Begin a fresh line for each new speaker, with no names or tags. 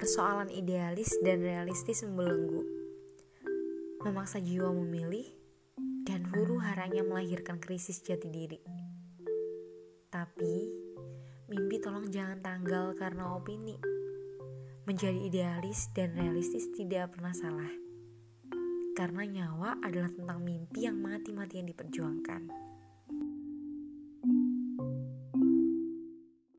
Persoalan idealis dan realistis membelenggu, memaksa jiwa memilih, dan huru haranya melahirkan krisis jati diri. Tapi, mimpi tolong jangan tanggal karena opini. Menjadi idealis dan realistis tidak pernah salah. Karena nyawa adalah tentang mimpi yang mati-matian diperjuangkan.